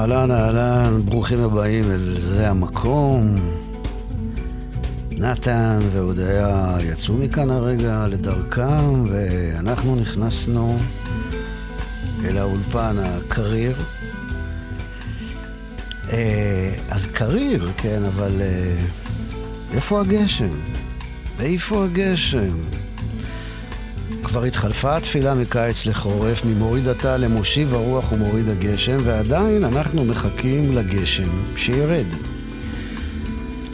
אהלן, אהלן, ברוכים הבאים אל זה המקום. נתן והודיה יצאו מכאן הרגע לדרכם, ואנחנו נכנסנו אל האולפן הקריר. אה, אז קריר, כן, אבל אה, איפה הגשם? איפה הגשם? כבר התחלפה התפילה מקיץ לחורף, ממוריד עתה למושיב הרוח ומוריד הגשם, ועדיין אנחנו מחכים לגשם שירד.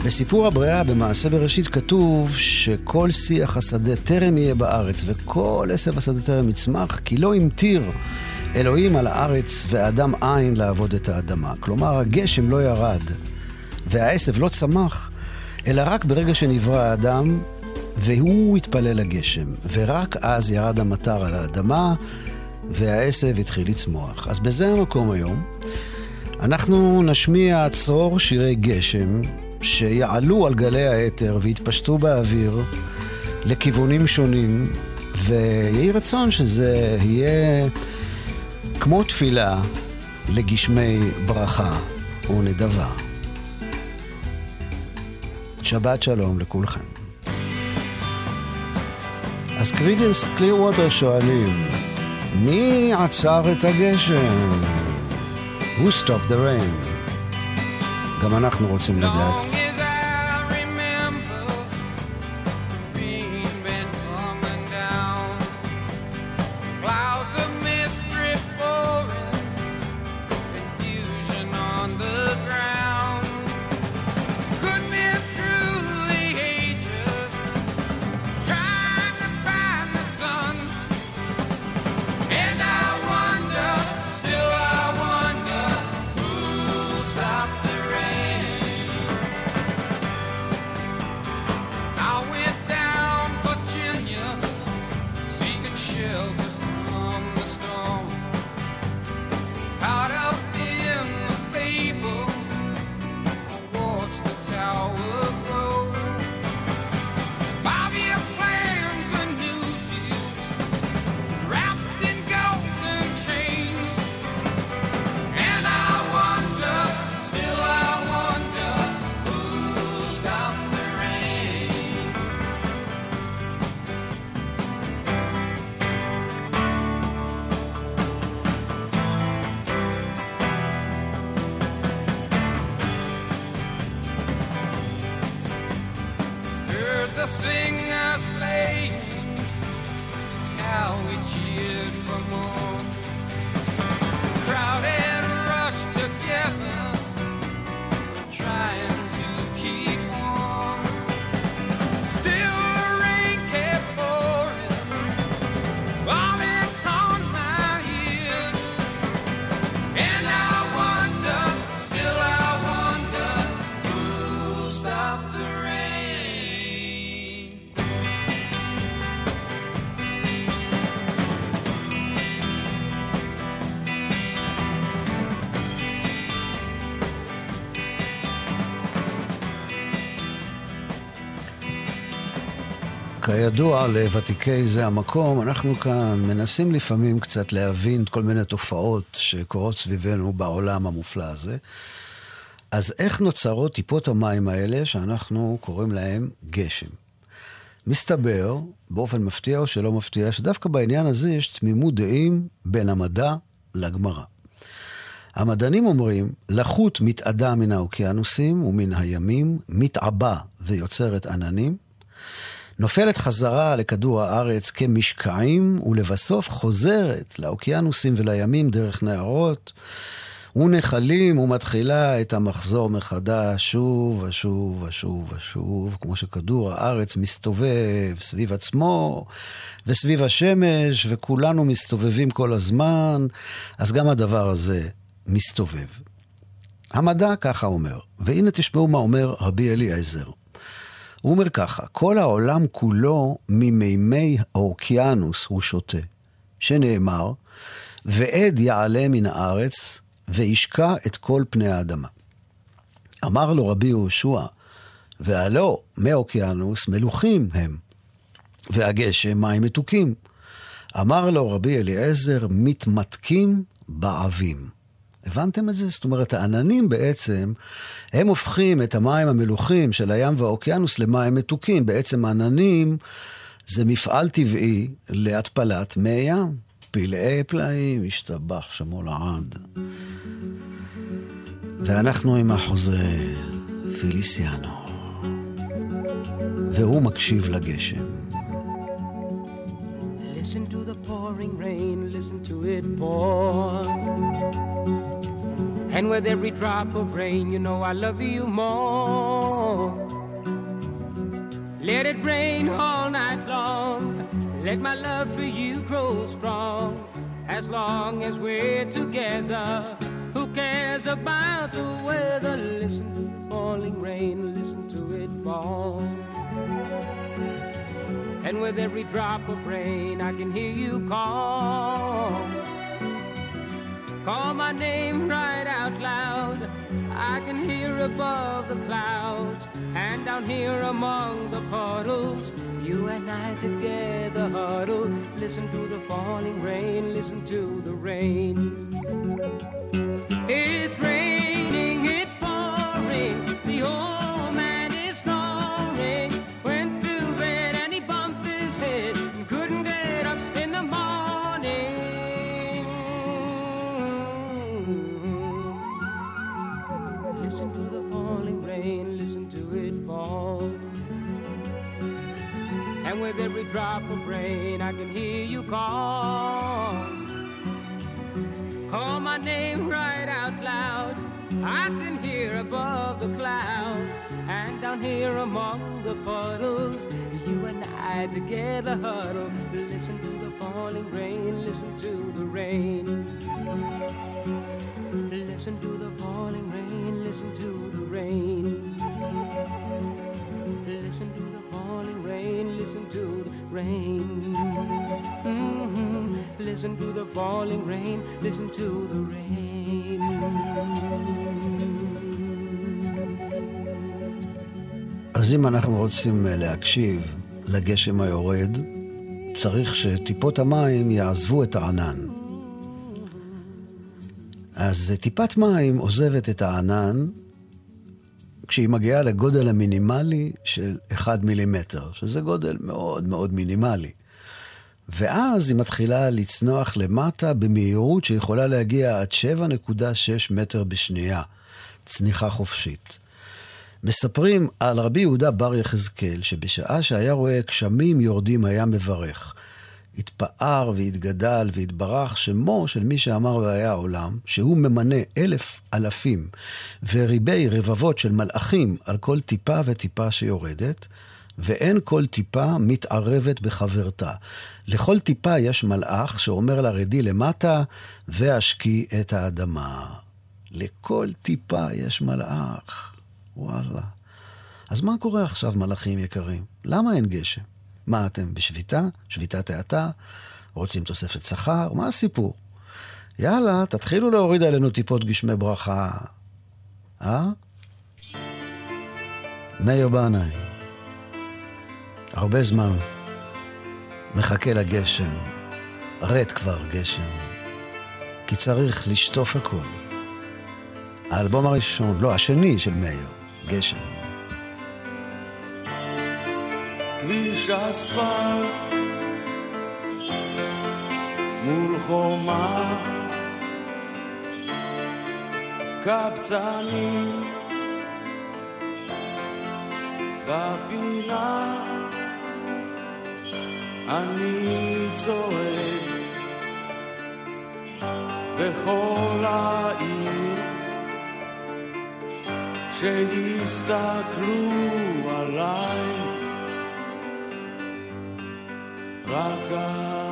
בסיפור הבריאה במעשה בראשית כתוב שכל שיח השדה טרם יהיה בארץ וכל עשב השדה טרם יצמח כי לא המטיר אלוהים על הארץ ואדם אין לעבוד את האדמה. כלומר הגשם לא ירד והעשב לא צמח אלא רק ברגע שנברא האדם והוא התפלל לגשם, ורק אז ירד המטר על האדמה, והעשב התחיל לצמוח. אז בזה המקום היום. אנחנו נשמיע צרור שירי גשם, שיעלו על גלי האתר ויתפשטו באוויר לכיוונים שונים, ויהי רצון שזה יהיה כמו תפילה לגשמי ברכה ונדבה. שבת שלום לכולכם. אז קרידנס קליר ווטר שואלים, מי עצר את הגשם? Who stopped the rain? גם אנחנו רוצים לדעת. Sing us late. Now we cheered for more. כידוע לוותיקי זה המקום, אנחנו כאן מנסים לפעמים קצת להבין כל מיני תופעות שקורות סביבנו בעולם המופלא הזה. אז איך נוצרות טיפות המים האלה, שאנחנו קוראים להם גשם? מסתבר, באופן מפתיע או שלא מפתיע, שדווקא בעניין הזה יש תמימות דעים בין המדע לגמרא. המדענים אומרים, לחות מתאדה מן האוקיינוסים ומן הימים, מתעבה ויוצרת עננים, נופלת חזרה לכדור הארץ כמשקעים, ולבסוף חוזרת לאוקיינוסים ולימים דרך נהרות, ונחלים ומתחילה את המחזור מחדש, שוב ושוב ושוב ושוב, כמו שכדור הארץ מסתובב סביב עצמו וסביב השמש, וכולנו מסתובבים כל הזמן, אז גם הדבר הזה מסתובב. המדע ככה אומר, והנה תשמעו מה אומר רבי אליעזר. הוא אומר ככה, כל העולם כולו ממימי האוקיינוס הוא שותה, שנאמר, ועד יעלה מן הארץ, וישקע את כל פני האדמה. אמר לו רבי יהושע, והלא מאוקיינוס מלוכים הם, והגשם מים מתוקים. אמר לו רבי אליעזר, מתמתקים בעבים. הבנתם את זה? זאת אומרת, העננים בעצם, הם הופכים את המים המלוכים של הים והאוקיינוס למים מתוקים. בעצם העננים זה מפעל טבעי להתפלת מי ים. פלאי פלאים, השתבח שמו לעד. ואנחנו עם החוזה פיליסיאנו, והוא מקשיב לגשם. Listen to the pouring rain, listen to it pour. And with every drop of rain, you know I love you more. Let it rain all night long. Let my love for you grow strong. As long as we're together, who cares about the weather? Listen to the falling rain, listen to it fall. And with every drop of rain, I can hear you call. Call my name right out loud. I can hear above the clouds and down here among the puddles. You and I together huddle. Listen to the falling rain, listen to the rain. It's raining, together huddle. Listen to the falling rain, listen to the rain. Listen to the falling rain, listen to the rain. Listen to the falling rain, listen to the rain. Mm-hmm. Listen to the falling rain, listen to the rain. אז אם אנחנו רוצים להקשיב לגשם היורד, צריך שטיפות המים יעזבו את הענן. אז טיפת מים עוזבת את הענן כשהיא מגיעה לגודל המינימלי של 1 מילימטר, שזה גודל מאוד מאוד מינימלי. ואז היא מתחילה לצנוח למטה במהירות שיכולה להגיע עד 7.6 מטר בשנייה. צניחה חופשית. מספרים על רבי יהודה בר יחזקאל, שבשעה שהיה רואה גשמים יורדים היה מברך. התפאר והתגדל והתברך שמו של מי שאמר והיה העולם, שהוא ממנה אלף אלפים וריבי רבבות של מלאכים על כל טיפה וטיפה שיורדת, ואין כל טיפה מתערבת בחברתה. לכל טיפה יש מלאך שאומר לרדי למטה, והשקי את האדמה. לכל טיפה יש מלאך. וואלה. אז מה קורה עכשיו, מלאכים יקרים? למה אין גשם? מה אתם, בשביתה? שביתת האטה? רוצים תוספת שכר? מה הסיפור? יאללה, תתחילו להוריד עלינו טיפות גשמי ברכה. אה? מאיר בנאי. הרבה זמן מחכה לגשם. רד כבר גשם. כי צריך לשטוף הכל. האלבום הראשון, לא, השני של מאיר, גשם. כביש אספלט מול חומה. קבצנים בפינה. אני צועק וכל העיר שיסתכלו עליי, רק עליי.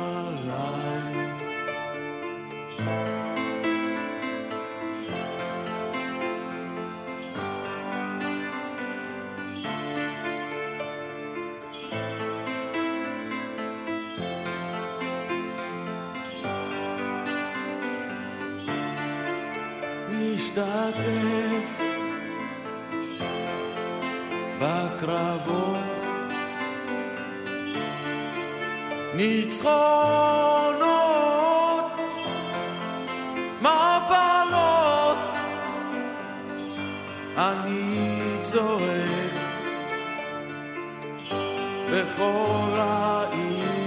נשתתף בקרבות, ניצחונות, מפלות, אני צועק בכל העיר,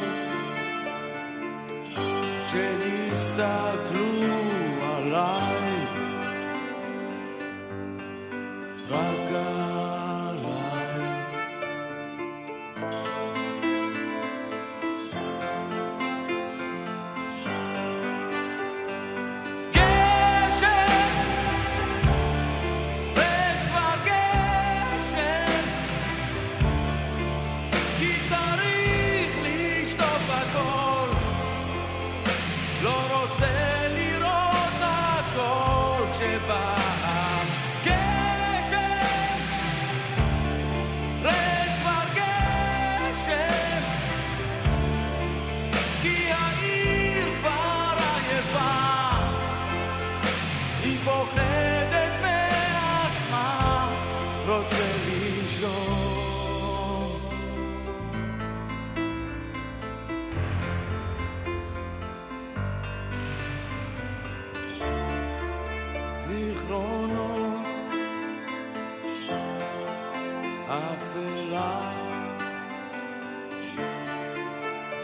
שיסתכלו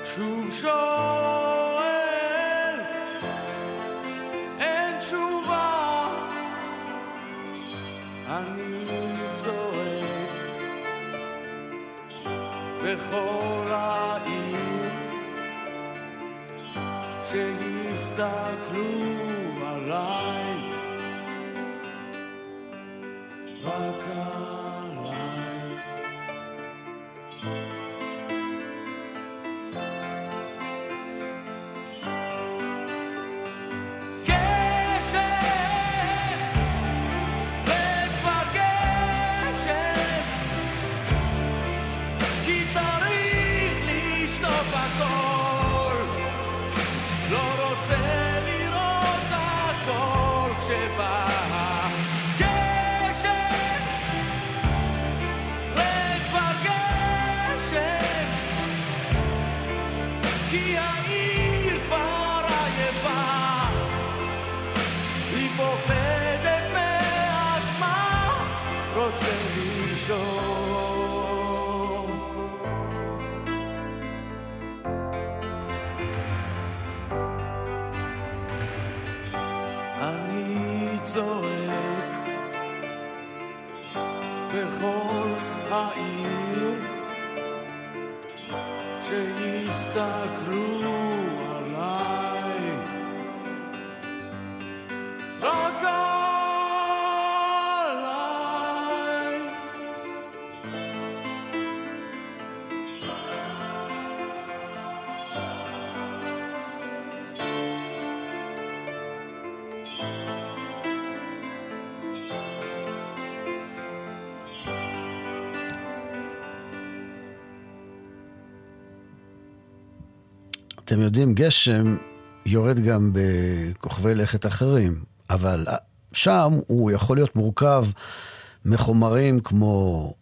שוב שואל אין תשובה. אני צועק בכל העיר שיסתכלו אתם יודעים, גשם יורד גם בכוכבי לכת אחרים, אבל שם הוא יכול להיות מורכב מחומרים כמו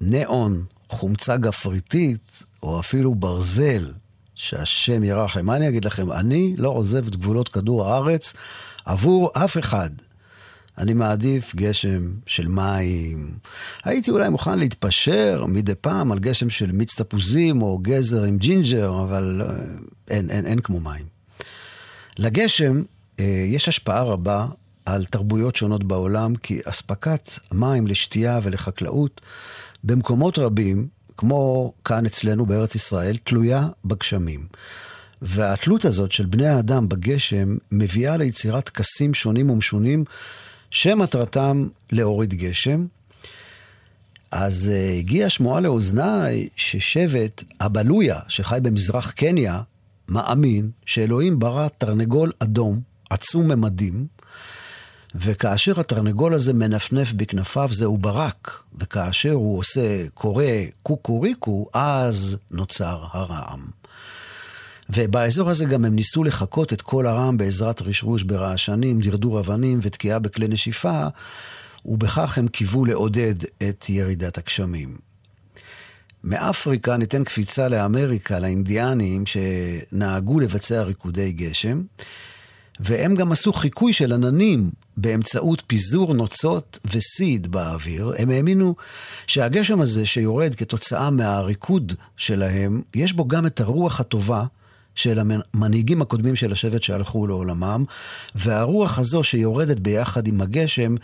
ניאון, חומצה גפריתית, או אפילו ברזל, שהשם ירחם. מה אני אגיד לכם? אני לא עוזב את גבולות כדור הארץ עבור אף אחד. אני מעדיף גשם של מים. הייתי אולי מוכן להתפשר מדי פעם על גשם של מיץ תפוזים או גזר עם ג'ינג'ר, אבל אה, אין, אין, אין כמו מים. לגשם אה, יש השפעה רבה על תרבויות שונות בעולם, כי אספקת מים לשתייה ולחקלאות במקומות רבים, כמו כאן אצלנו בארץ ישראל, תלויה בגשמים. והתלות הזאת של בני האדם בגשם מביאה ליצירת טקסים שונים ומשונים שמטרתם להוריד גשם, אז uh, הגיעה שמועה לאוזניי ששבט אבלויה, שחי במזרח קניה, מאמין שאלוהים ברא תרנגול אדום, עצום ממדים, וכאשר התרנגול הזה מנפנף בכנפיו זהו ברק, וכאשר הוא עושה, קורא קוקוריקו, אז נוצר הרעם. ובאזור הזה גם הם ניסו לחקות את כל הרעם בעזרת רשרוש ברעשנים, דרדור אבנים ותקיעה בכלי נשיפה, ובכך הם קיוו לעודד את ירידת הגשמים. מאפריקה ניתן קפיצה לאמריקה, לאינדיאנים שנהגו לבצע ריקודי גשם, והם גם עשו חיקוי של עננים באמצעות פיזור נוצות וסיד באוויר. הם האמינו שהגשם הזה שיורד כתוצאה מהריקוד שלהם, יש בו גם את הרוח הטובה של המנהיגים הקודמים של השבט שהלכו לעולמם, והרוח הזו שיורדת ביחד עם הגשם,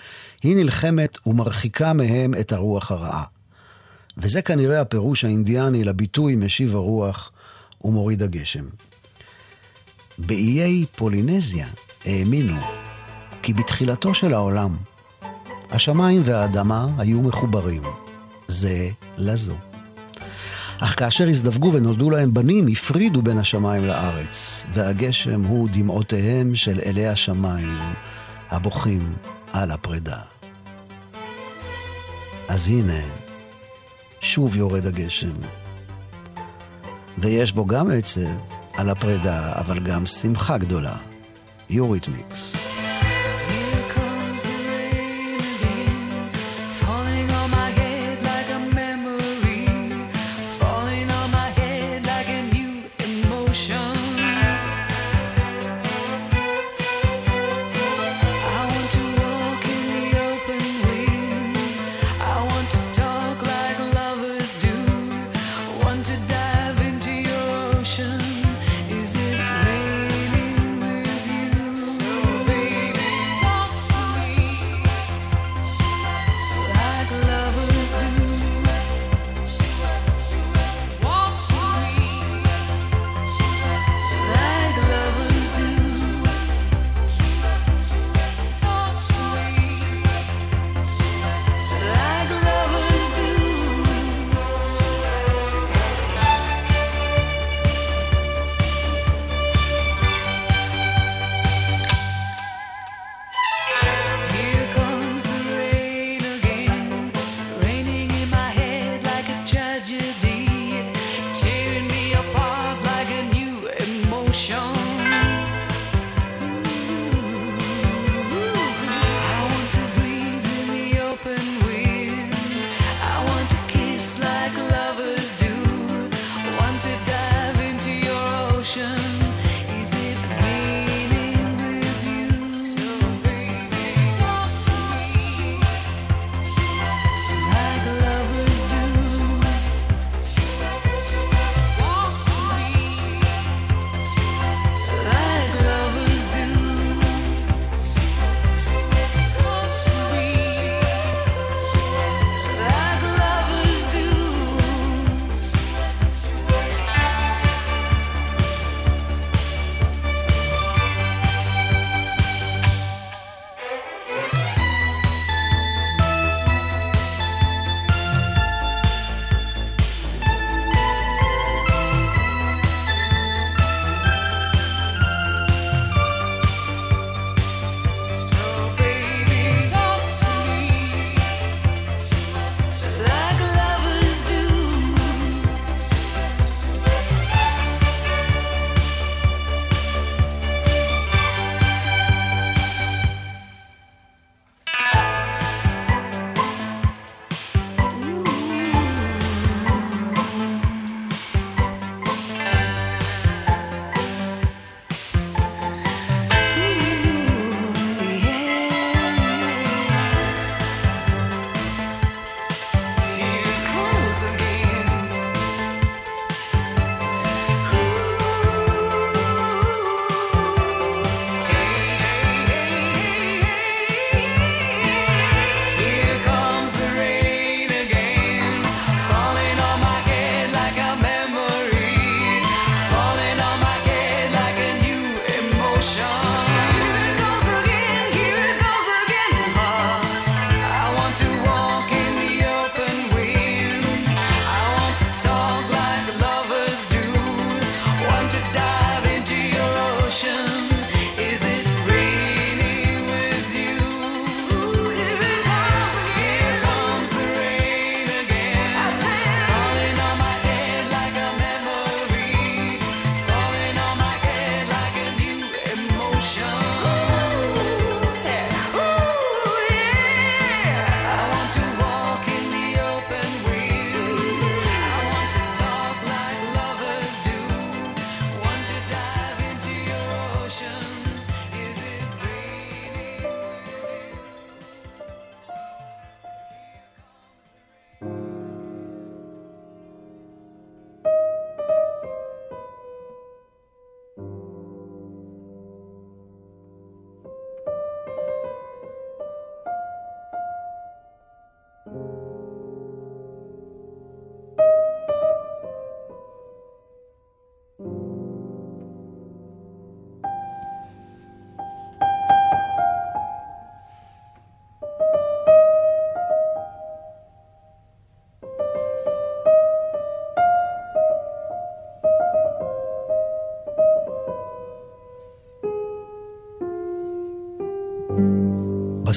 היא נלחמת ומרחיקה מהם את הרוח הרעה. וזה כנראה הפירוש האינדיאני לביטוי משיב הרוח ומוריד הגשם. באיי פולינזיה האמינו כי בתחילתו של העולם השמיים והאדמה היו מחוברים זה לזו. אך כאשר הזדווגו ונולדו להם בנים, הפרידו בין השמיים לארץ, והגשם הוא דמעותיהם של אלי השמיים, הבוכים על הפרידה. אז הנה, שוב יורד הגשם. ויש בו גם עצב על הפרידה, אבל גם שמחה גדולה. יוריתמיקס.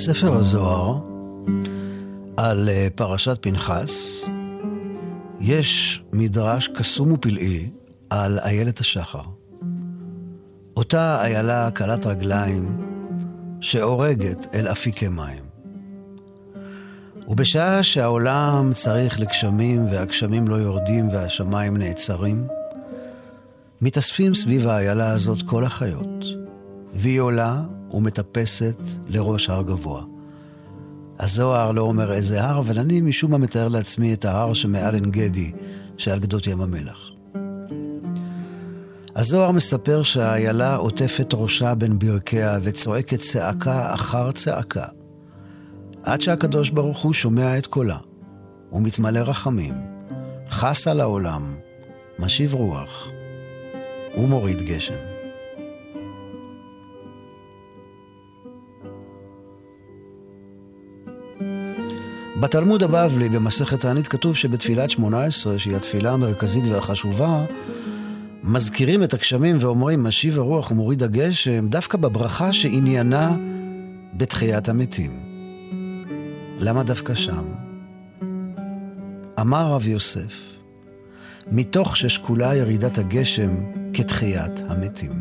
בספר הזוהר על אה, פרשת פנחס יש מדרש קסום ופלאי על איילת השחר. אותה איילה קלת רגליים שהורגת אל אפיקי מים. ובשעה שהעולם צריך לגשמים והגשמים לא יורדים והשמיים נעצרים, מתאספים סביב האיילה הזאת כל החיות, והיא עולה ומטפסת לראש הר גבוה. הזוהר לא אומר איזה הר, אבל אני משום מה מתאר לעצמי את ההר שמעל עין גדי, שעל גדות ים המלח. הזוהר מספר שהאיילה עוטפת ראשה בין ברכיה וצועקת צעקה אחר צעקה, עד שהקדוש ברוך הוא שומע את קולה, ומתמלא רחמים, חס על העולם, משיב רוח ומוריד גשם. בתלמוד הבבלי, במסכת תענית, כתוב שבתפילת שמונה עשרה, שהיא התפילה המרכזית והחשובה, מזכירים את הגשמים ואומרים, משיב הרוח ומוריד הגשם, דווקא בברכה שעניינה בתחיית המתים. למה דווקא שם? אמר רב יוסף, מתוך ששקולה ירידת הגשם כתחיית המתים.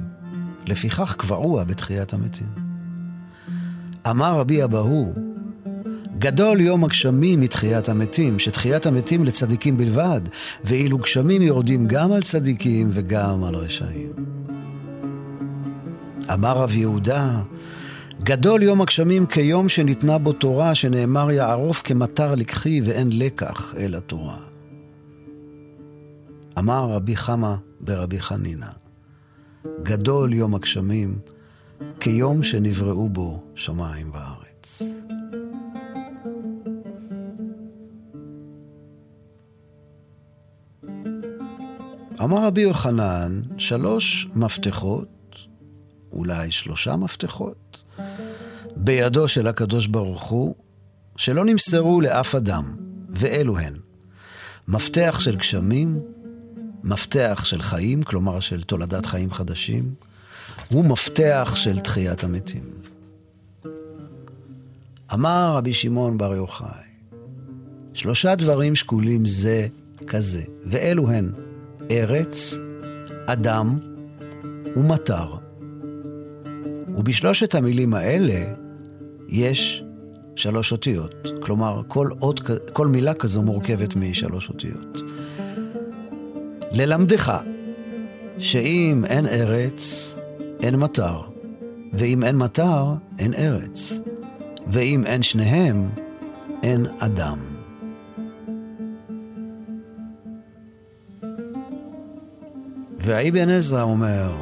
לפיכך קבעוה בתחיית המתים. אמר רבי אבהו, גדול יום הגשמים מתחיית המתים, שתחיית המתים לצדיקים בלבד, ואילו גשמים יורדים גם על צדיקים וגם על רשעים. אמר רב יהודה, גדול יום הגשמים כיום שניתנה בו תורה, שנאמר יערוף כמטר לקחי ואין לקח אל התורה. אמר רבי חמא ברבי חנינא, גדול יום הגשמים כיום שנבראו בו שמיים וארץ. אמר רבי יוחנן, שלוש מפתחות, אולי שלושה מפתחות, בידו של הקדוש ברוך הוא, שלא נמסרו לאף אדם, ואלו הן. מפתח של גשמים, מפתח של חיים, כלומר של תולדת חיים חדשים, ומפתח של תחיית המתים. אמר רבי שמעון בר יוחאי, שלושה דברים שקולים זה כזה, ואלו הן ארץ, אדם ומטר. ובשלושת המילים האלה יש שלוש אותיות. כלומר, כל, אות, כל מילה כזו מורכבת משלוש אותיות. ללמדך שאם אין ארץ, אין מטר, ואם אין מטר, אין ארץ, ואם אין שניהם, אין אדם. והאבן עזרא אומר,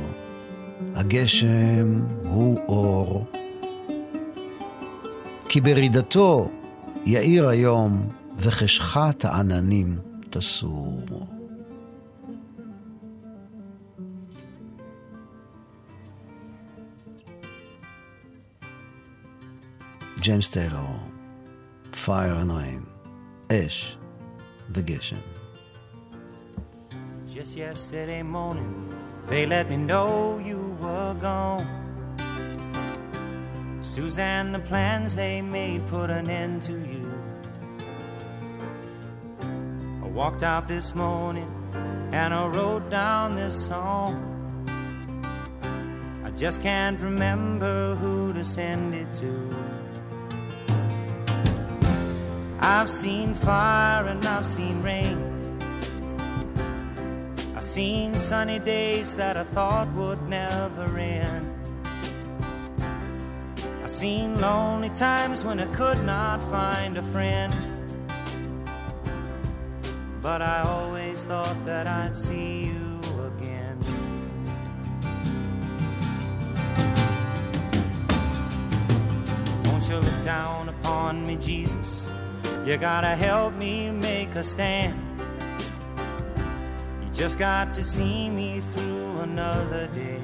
הגשם הוא אור, כי ברידתו יאיר היום, וחשכת העננים תסור. ג'יימס טיילור, Fire and אש וגשם. Just yesterday morning, they let me know you were gone. Suzanne, the plans they made put an end to you. I walked out this morning and I wrote down this song. I just can't remember who to send it to. I've seen fire and I've seen rain seen sunny days that I thought would never end. I seen lonely times when I could not find a friend. But I always thought that I'd see you again. Won't you look down upon me, Jesus? You gotta help me make a stand. Just got to see me through another day.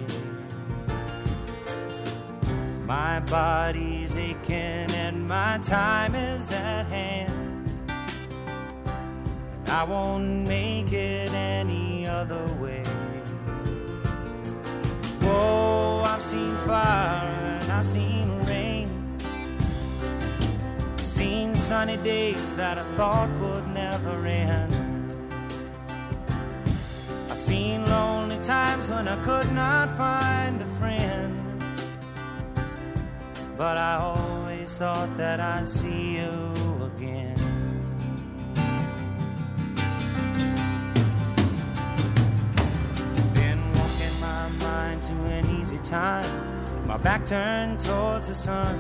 My body's aching and my time is at hand. I won't make it any other way. Whoa, I've seen fire and I've seen rain. Seen sunny days that I thought would never end. Seen lonely times when I could not find a friend. But I always thought that I'd see you again. Been walking my mind to an easy time, my back turned towards the sun.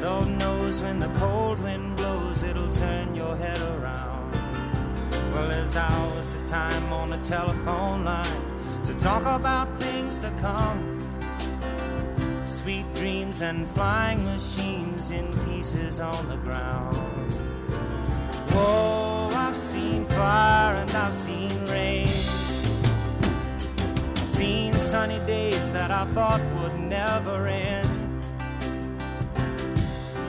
Lord knows when the cold wind blows, it'll turn your head around. There's hours of time on the telephone line to talk about things to come. Sweet dreams and flying machines in pieces on the ground. Whoa, I've seen fire and I've seen rain. I've seen sunny days that I thought would never end.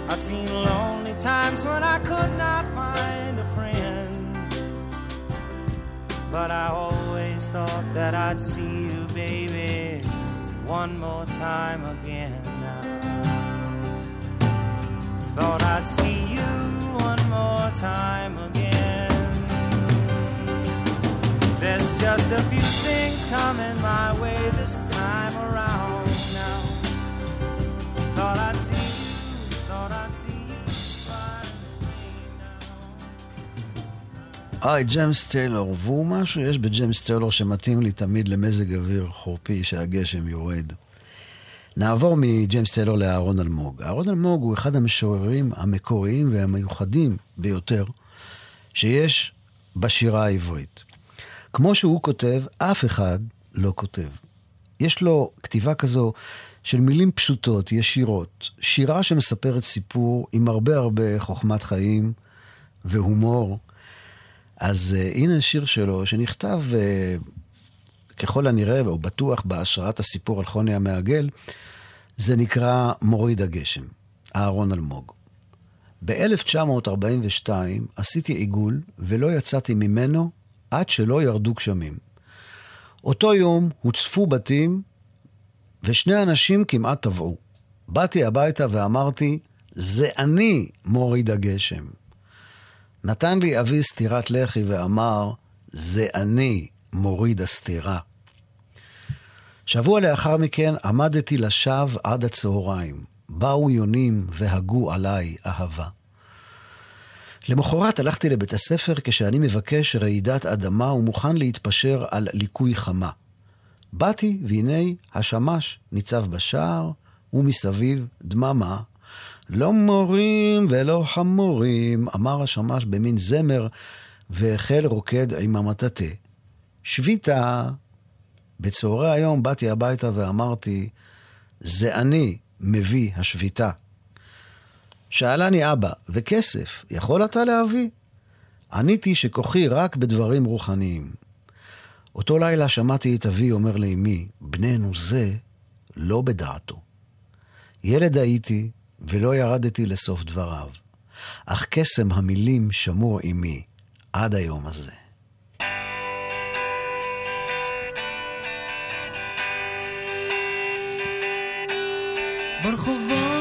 I've seen lonely times when I could not find a friend. But I always thought that I'd see you, baby, one more time again. Thought I'd see you one more time again. There's just a few things coming my way this time around היי, ג'יימס טיילור, והוא משהו יש בג'יימס טיילור שמתאים לי תמיד למזג אוויר חורפי שהגשם יורד. נעבור מג'יימס טיילור לאהרון אלמוג. אהרון אלמוג הוא אחד המשוררים המקוריים והמיוחדים ביותר שיש בשירה העברית. כמו שהוא כותב, אף אחד לא כותב. יש לו כתיבה כזו של מילים פשוטות, ישירות, שירה שמספרת סיפור עם הרבה הרבה חוכמת חיים והומור. אז uh, הנה שיר שלו שנכתב uh, ככל הנראה, והוא בטוח בהשראת הסיפור על חוני המעגל, זה נקרא מוריד הגשם, אהרון אלמוג. ב-1942 עשיתי עיגול ולא יצאתי ממנו עד שלא ירדו גשמים. אותו יום הוצפו בתים ושני אנשים כמעט טבעו. באתי הביתה ואמרתי, זה אני מוריד הגשם. נתן לי אבי סטירת לחי ואמר, זה אני מוריד הסטירה. שבוע לאחר מכן עמדתי לשווא עד הצהריים. באו יונים והגו עליי אהבה. למחרת הלכתי לבית הספר כשאני מבקש רעידת אדמה ומוכן להתפשר על ליקוי חמה. באתי, והנה השמש ניצב בשער, ומסביב דממה. לא מורים ולא חמורים, אמר השמש במין זמר, והחל רוקד עם המטאטה. שביתה. בצהרי היום באתי הביתה ואמרתי, זה אני מביא השביתה. שאלני אבא, וכסף, יכול אתה להביא? עניתי שכוחי רק בדברים רוחניים. אותו לילה שמעתי את אבי אומר לאמי, בננו זה לא בדעתו. ילד הייתי ולא ירדתי לסוף דבריו, אך קסם המילים שמור עמי עד היום הזה. ברחובות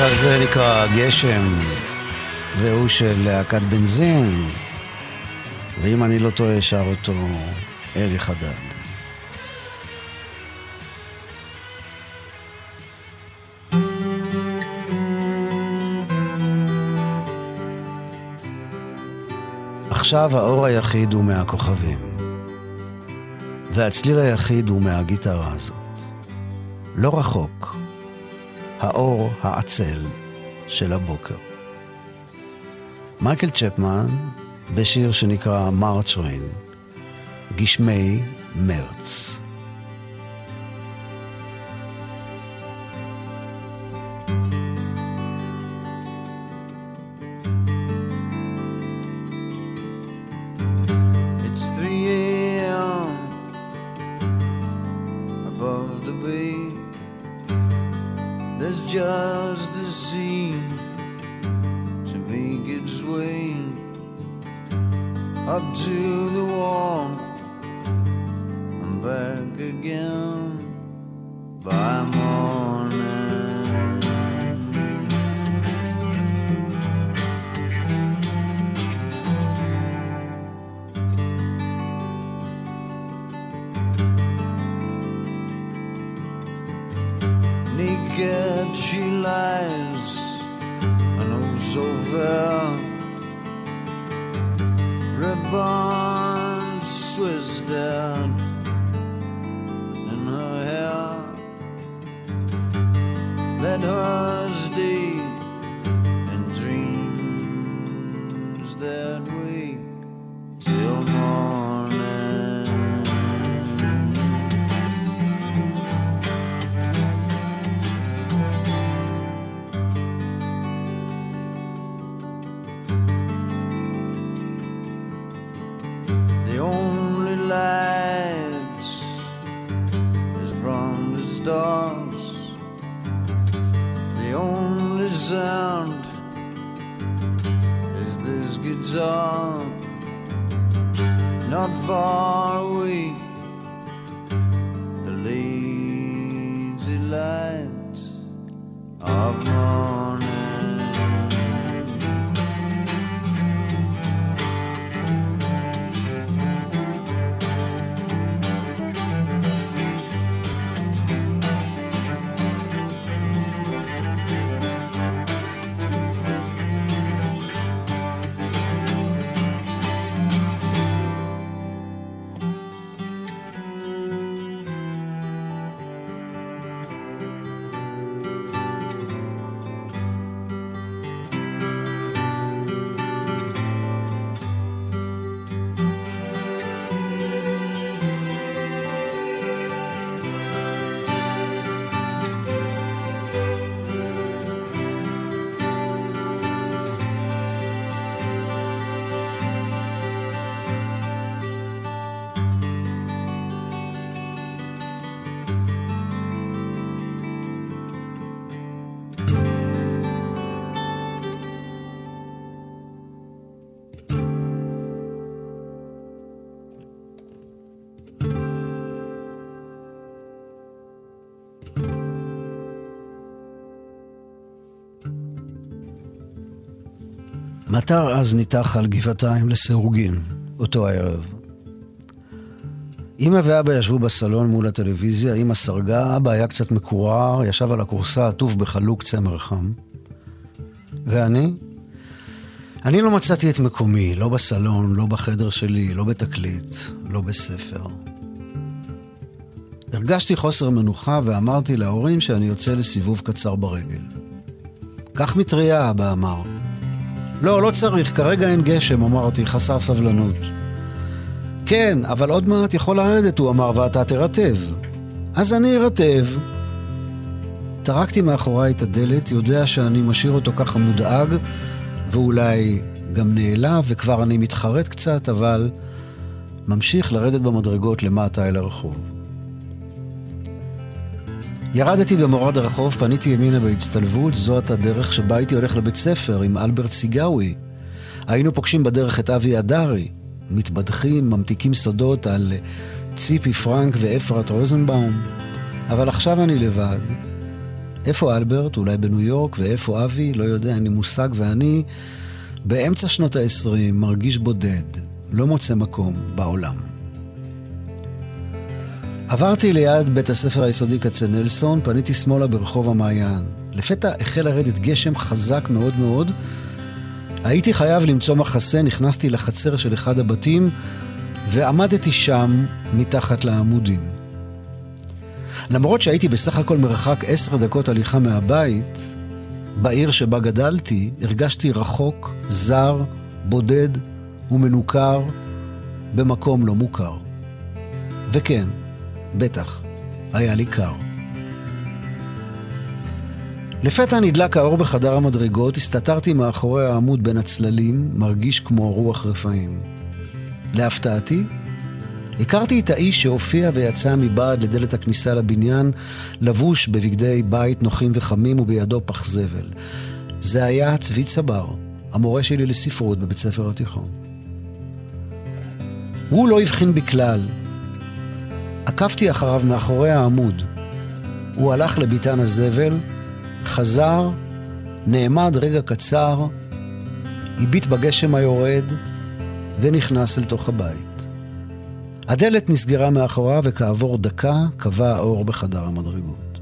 השיר הזה נקרא גשם, והוא של להקת בנזין, ואם אני לא טועה, שר אותו אלי חדד. עכשיו האור היחיד הוא מהכוכבים, והצליל היחיד הוא מהגיטרה הזאת. לא רחוק, האור העצל של הבוקר. מייקל צ'פמן בשיר שנקרא מרץ' ריין, גשמי מרץ. מטר אז ניתח על גבעתיים לסירוגין, אותו הערב. אמא ואבא ישבו בסלון מול הטלוויזיה, אמא סרגה, אבא היה קצת מקורר, ישב על הכורסה עטוף בחלוק צמר חם. ואני? אני לא מצאתי את מקומי, לא בסלון, לא בחדר שלי, לא בתקליט, לא בספר. הרגשתי חוסר מנוחה ואמרתי להורים שאני יוצא לסיבוב קצר ברגל. קח מטריה, אבא אמר. לא, לא צריך, כרגע אין גשם, אמרתי, חסר סבלנות. כן, אבל עוד מעט יכול לרדת, הוא אמר, ואתה תרטב. אז אני ארטב. טרקתי מאחוריי את הדלת, יודע שאני משאיר אותו ככה מודאג, ואולי גם נעלב, וכבר אני מתחרט קצת, אבל ממשיך לרדת במדרגות למטה אל הרחוב. ירדתי במורד הרחוב, פניתי ימינה בהצטלבות, זאת הדרך שבה הייתי הולך לבית ספר עם אלברט סיגאווי. היינו פוגשים בדרך את אבי אדרי, מתבדחים, ממתיקים סודות על ציפי פרנק ואפרת רוזנבאום. אבל עכשיו אני לבד, איפה אלברט? אולי בניו יורק, ואיפה אבי? לא יודע, אין לי מושג, ואני באמצע שנות ה-20 מרגיש בודד, לא מוצא מקום בעולם. עברתי ליד בית הספר היסודי כצנלסון, פניתי שמאלה ברחוב המעיין. לפתע החל לרדת גשם חזק מאוד מאוד. הייתי חייב למצוא מחסה, נכנסתי לחצר של אחד הבתים ועמדתי שם מתחת לעמודים. למרות שהייתי בסך הכל מרחק עשר דקות הליכה מהבית, בעיר שבה גדלתי, הרגשתי רחוק, זר, בודד ומנוכר במקום לא מוכר. וכן, בטח, היה לי קר. לפתע נדלק האור בחדר המדרגות, הסתתרתי מאחורי העמוד בין הצללים, מרגיש כמו רוח רפאים. להפתעתי, הכרתי את האיש שהופיע ויצא מבעד לדלת הכניסה לבניין, לבוש בבגדי בית נוחים וחמים ובידו פח זבל. זה היה צבי צבר, המורה שלי לספרות בבית ספר התיכון. הוא לא הבחין בי כלל. עקבתי אחריו מאחורי העמוד. הוא הלך לביתן הזבל, חזר, נעמד רגע קצר, הביט בגשם היורד ונכנס אל תוך הבית. הדלת נסגרה מאחוריו וכעבור דקה קבע האור בחדר המדרגות.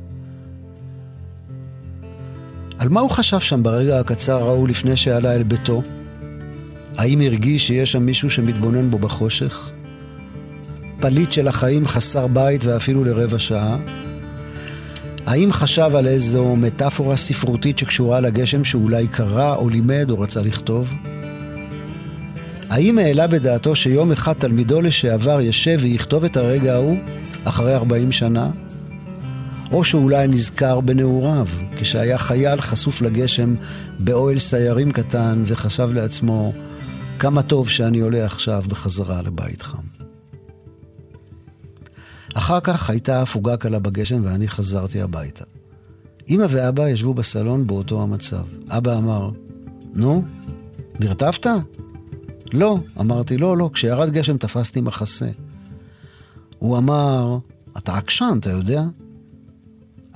על מה הוא חשב שם ברגע הקצר ההוא לפני שעלה אל ביתו? האם הרגיש שיש שם מישהו שמתבונן בו בחושך? פליט של החיים חסר בית ואפילו לרבע שעה? האם חשב על איזו מטאפורה ספרותית שקשורה לגשם שאולי קרא או לימד או רצה לכתוב? האם העלה בדעתו שיום אחד תלמידו לשעבר ישב ויכתוב את הרגע ההוא, אחרי 40 שנה? או שאולי נזכר בנעוריו, כשהיה חייל חשוף לגשם באוהל סיירים קטן, וחשב לעצמו, כמה טוב שאני עולה עכשיו בחזרה לבית חם. אחר כך הייתה הפוגה קלה בגשם ואני חזרתי הביתה. אמא ואבא ישבו בסלון באותו המצב. אבא אמר, נו, נרטבת? לא, אמרתי, לא, לא, כשירד גשם תפסתי מחסה. הוא אמר, אתה עקשן, אתה יודע?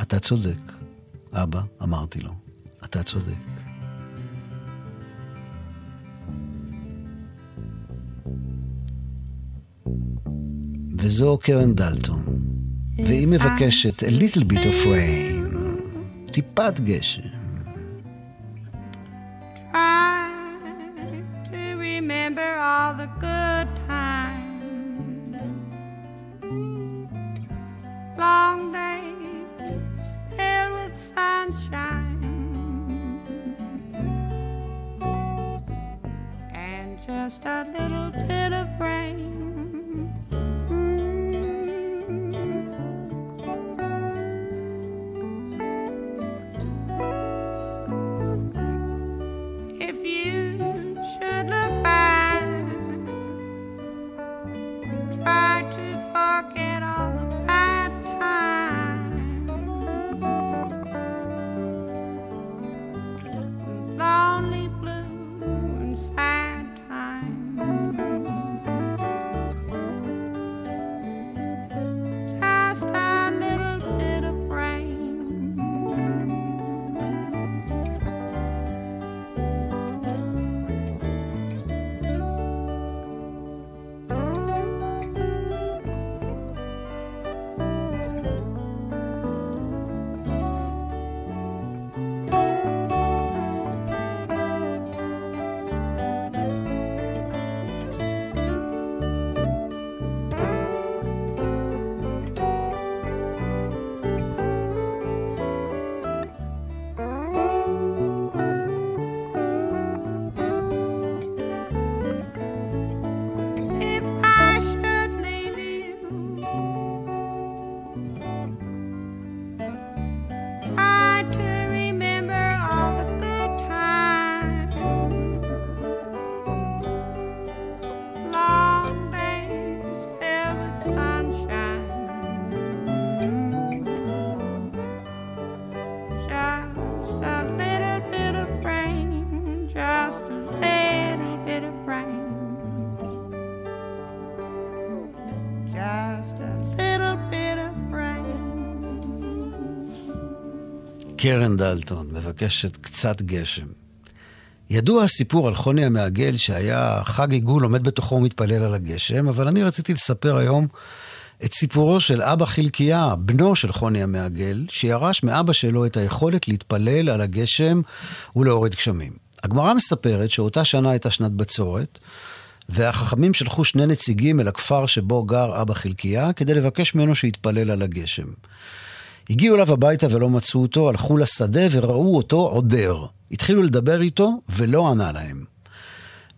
אתה צודק. אבא, אמרתי לו, אתה צודק. וזו קרן דלטון, והיא מבקשת a little bit of rain, טיפת גשם. Try to remember all the good times. Long days filled with sunshine. And just a little bit of rain. קרן דלטון מבקשת קצת גשם. ידוע הסיפור על חוני המעגל שהיה חג עיגול עומד בתוכו ומתפלל על הגשם, אבל אני רציתי לספר היום את סיפורו של אבא חלקיה, בנו של חוני המעגל, שירש מאבא שלו את היכולת להתפלל על הגשם ולהוריד גשמים. הגמרא מספרת שאותה שנה הייתה שנת בצורת, והחכמים שלחו שני נציגים אל הכפר שבו גר אבא חלקיה, כדי לבקש ממנו שיתפלל על הגשם. הגיעו אליו הביתה ולא מצאו אותו, הלכו לשדה וראו אותו עודר. התחילו לדבר איתו ולא ענה להם.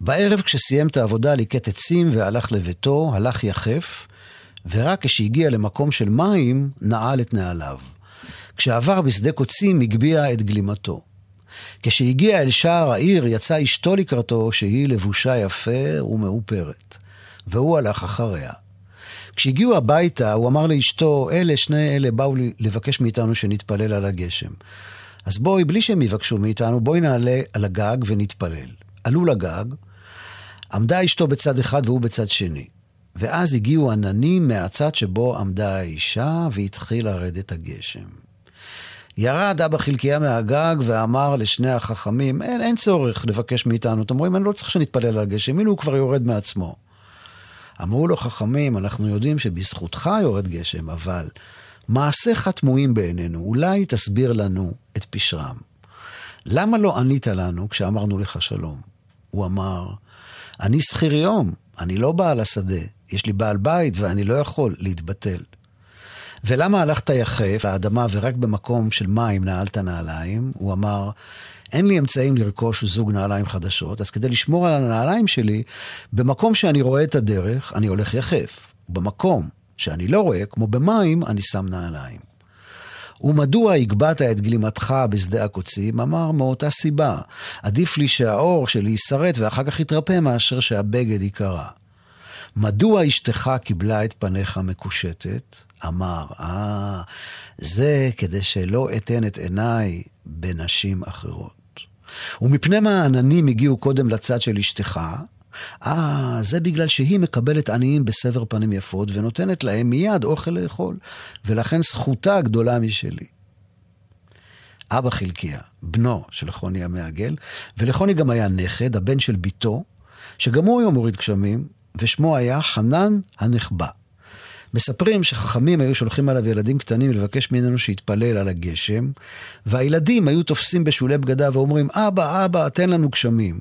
בערב כשסיים את העבודה ליקט עצים והלך לביתו, הלך יחף, ורק כשהגיע למקום של מים, נעל את נעליו. כשעבר בשדה קוצים, הגביה את גלימתו. כשהגיע אל שער העיר, יצאה אשתו לקראתו, שהיא לבושה יפה ומאופרת. והוא הלך אחריה. כשהגיעו הביתה, הוא אמר לאשתו, אלה, שני אלה באו לבקש מאיתנו שנתפלל על הגשם. אז בואי, בלי שהם יבקשו מאיתנו, בואי נעלה על הגג ונתפלל. עלו לגג, עמדה אשתו בצד אחד והוא בצד שני. ואז הגיעו עננים מהצד שבו עמדה האישה, והתחיל לרדת הגשם. ירד אבא חלקיה מהגג ואמר לשני החכמים, אין, אין צורך לבקש מאיתנו. אתם רואים, אני לא צריך שנתפלל על הגשם, הנה הוא כבר יורד מעצמו. אמרו לו חכמים, אנחנו יודעים שבזכותך יורד גשם, אבל מעשיך תמוהים בעינינו, אולי תסביר לנו את פשרם. למה לא ענית לנו כשאמרנו לך שלום? הוא אמר, אני שכיר יום, אני לא בעל השדה, יש לי בעל בית ואני לא יכול להתבטל. ולמה הלכת יחף לאדמה ורק במקום של מים נעלת נעליים? הוא אמר, אין לי אמצעים לרכוש זוג נעליים חדשות, אז כדי לשמור על הנעליים שלי, במקום שאני רואה את הדרך, אני הולך יחף. במקום שאני לא רואה, כמו במים, אני שם נעליים. ומדוע הגבהת את גלימתך בשדה הקוצים? אמר, מאותה סיבה. עדיף לי שהאור שלי יישרט ואחר כך יתרפא מאשר שהבגד ייקרע. מדוע אשתך קיבלה את פניך מקושטת? אמר, אה, זה כדי שלא אתן את עיניי בנשים אחרות. ומפני מה העננים הגיעו קודם לצד של אשתך? אה, זה בגלל שהיא מקבלת עניים בסבר פנים יפות ונותנת להם מיד אוכל לאכול, ולכן זכותה גדולה משלי. אבא חלקיה, בנו של חוני המעגל, ולחוני גם היה נכד, הבן של בתו, שגם הוא היום מוריד גשמים, ושמו היה חנן הנחבא. מספרים שחכמים היו שולחים עליו ילדים קטנים לבקש ממנו שיתפלל על הגשם, והילדים היו תופסים בשולי בגדיו ואומרים, אבא, אבא, תן לנו גשמים.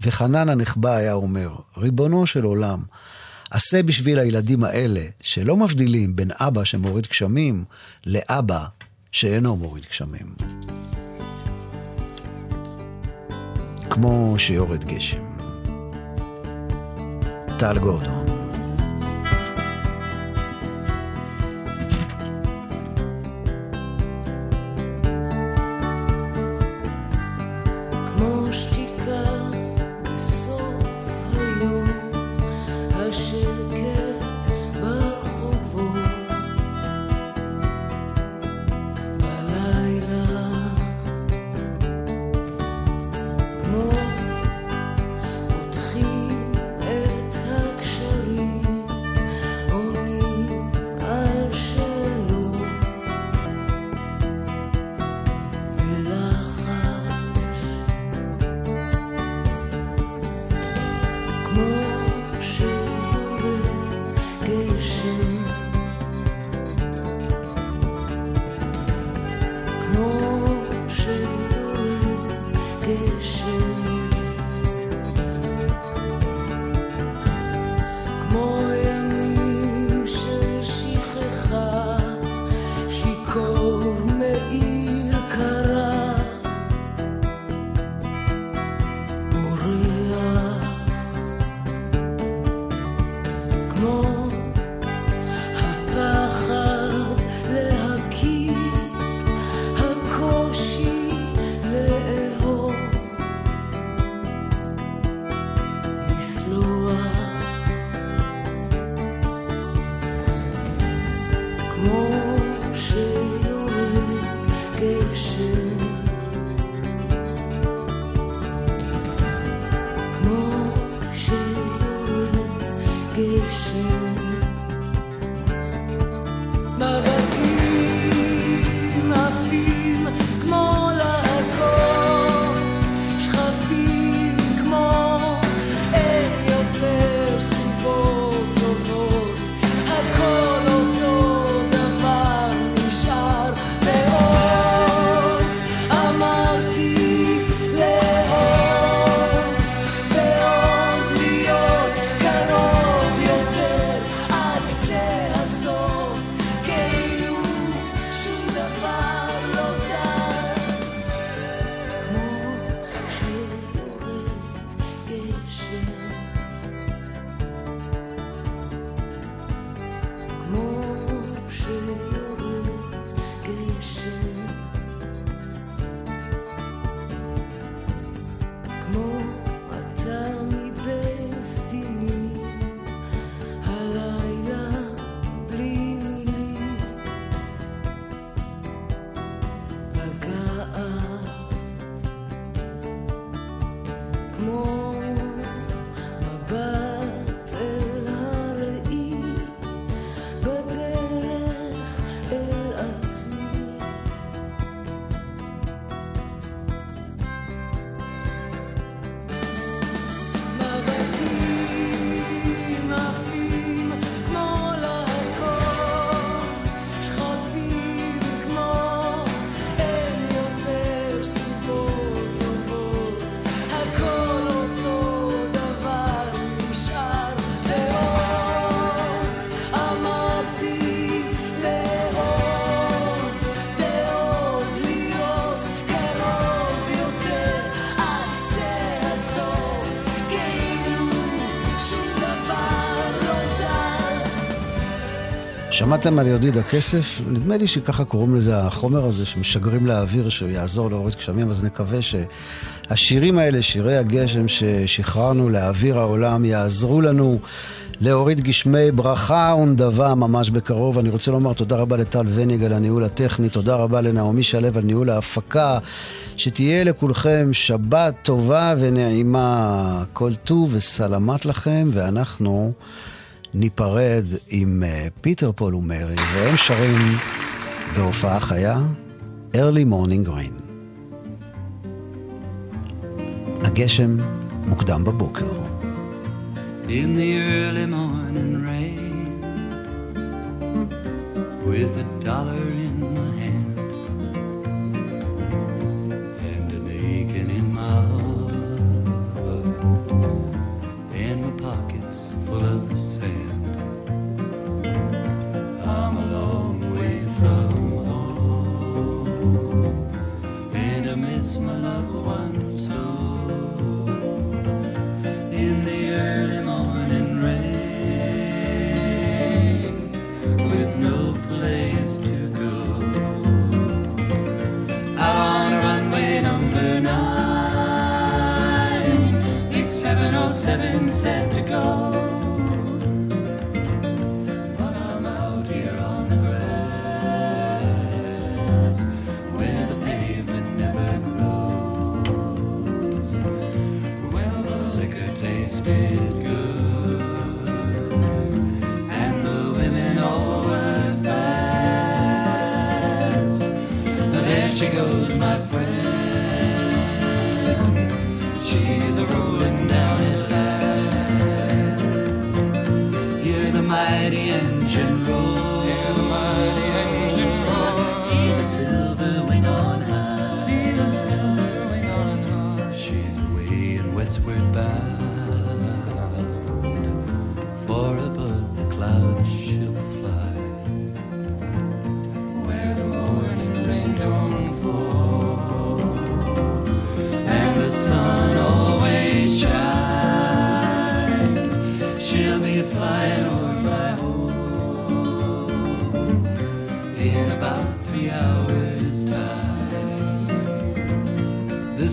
וחנן הנחבא היה אומר, ריבונו של עולם, עשה בשביל הילדים האלה, שלא מבדילים בין אבא שמוריד גשמים, לאבא שאינו מוריד גשמים. כמו שיורד גשם. טל גורדון שמעתם על יהודיד הכסף? נדמה לי שככה קוראים לזה החומר הזה שמשגרים לאוויר שהוא יעזור להוריד גשמים, אז נקווה שהשירים האלה, שירי הגשם ששחררנו לאוויר העולם, יעזרו לנו להוריד גשמי ברכה ונדבה ממש בקרוב. אני רוצה לומר תודה רבה לטל וניג על הניהול הטכני, תודה רבה לנעמי שלו על ניהול ההפקה. שתהיה לכולכם שבת טובה ונעימה, כל טוב וסלמת לכם, ואנחנו ניפרד עם אה, פיטר פול ומרי, והם שרים בהופעה חיה, Early Morning Rain. הגשם מוקדם בבוקר. in the early morning rain with a dollar in X707 set to go.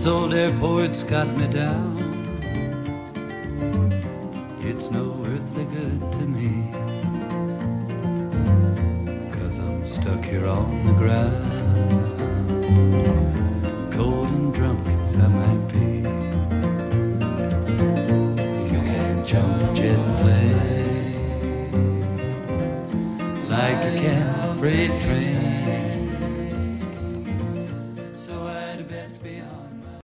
Old airport's got me down. It's no earthly good to me. Cause I'm stuck here on the ground.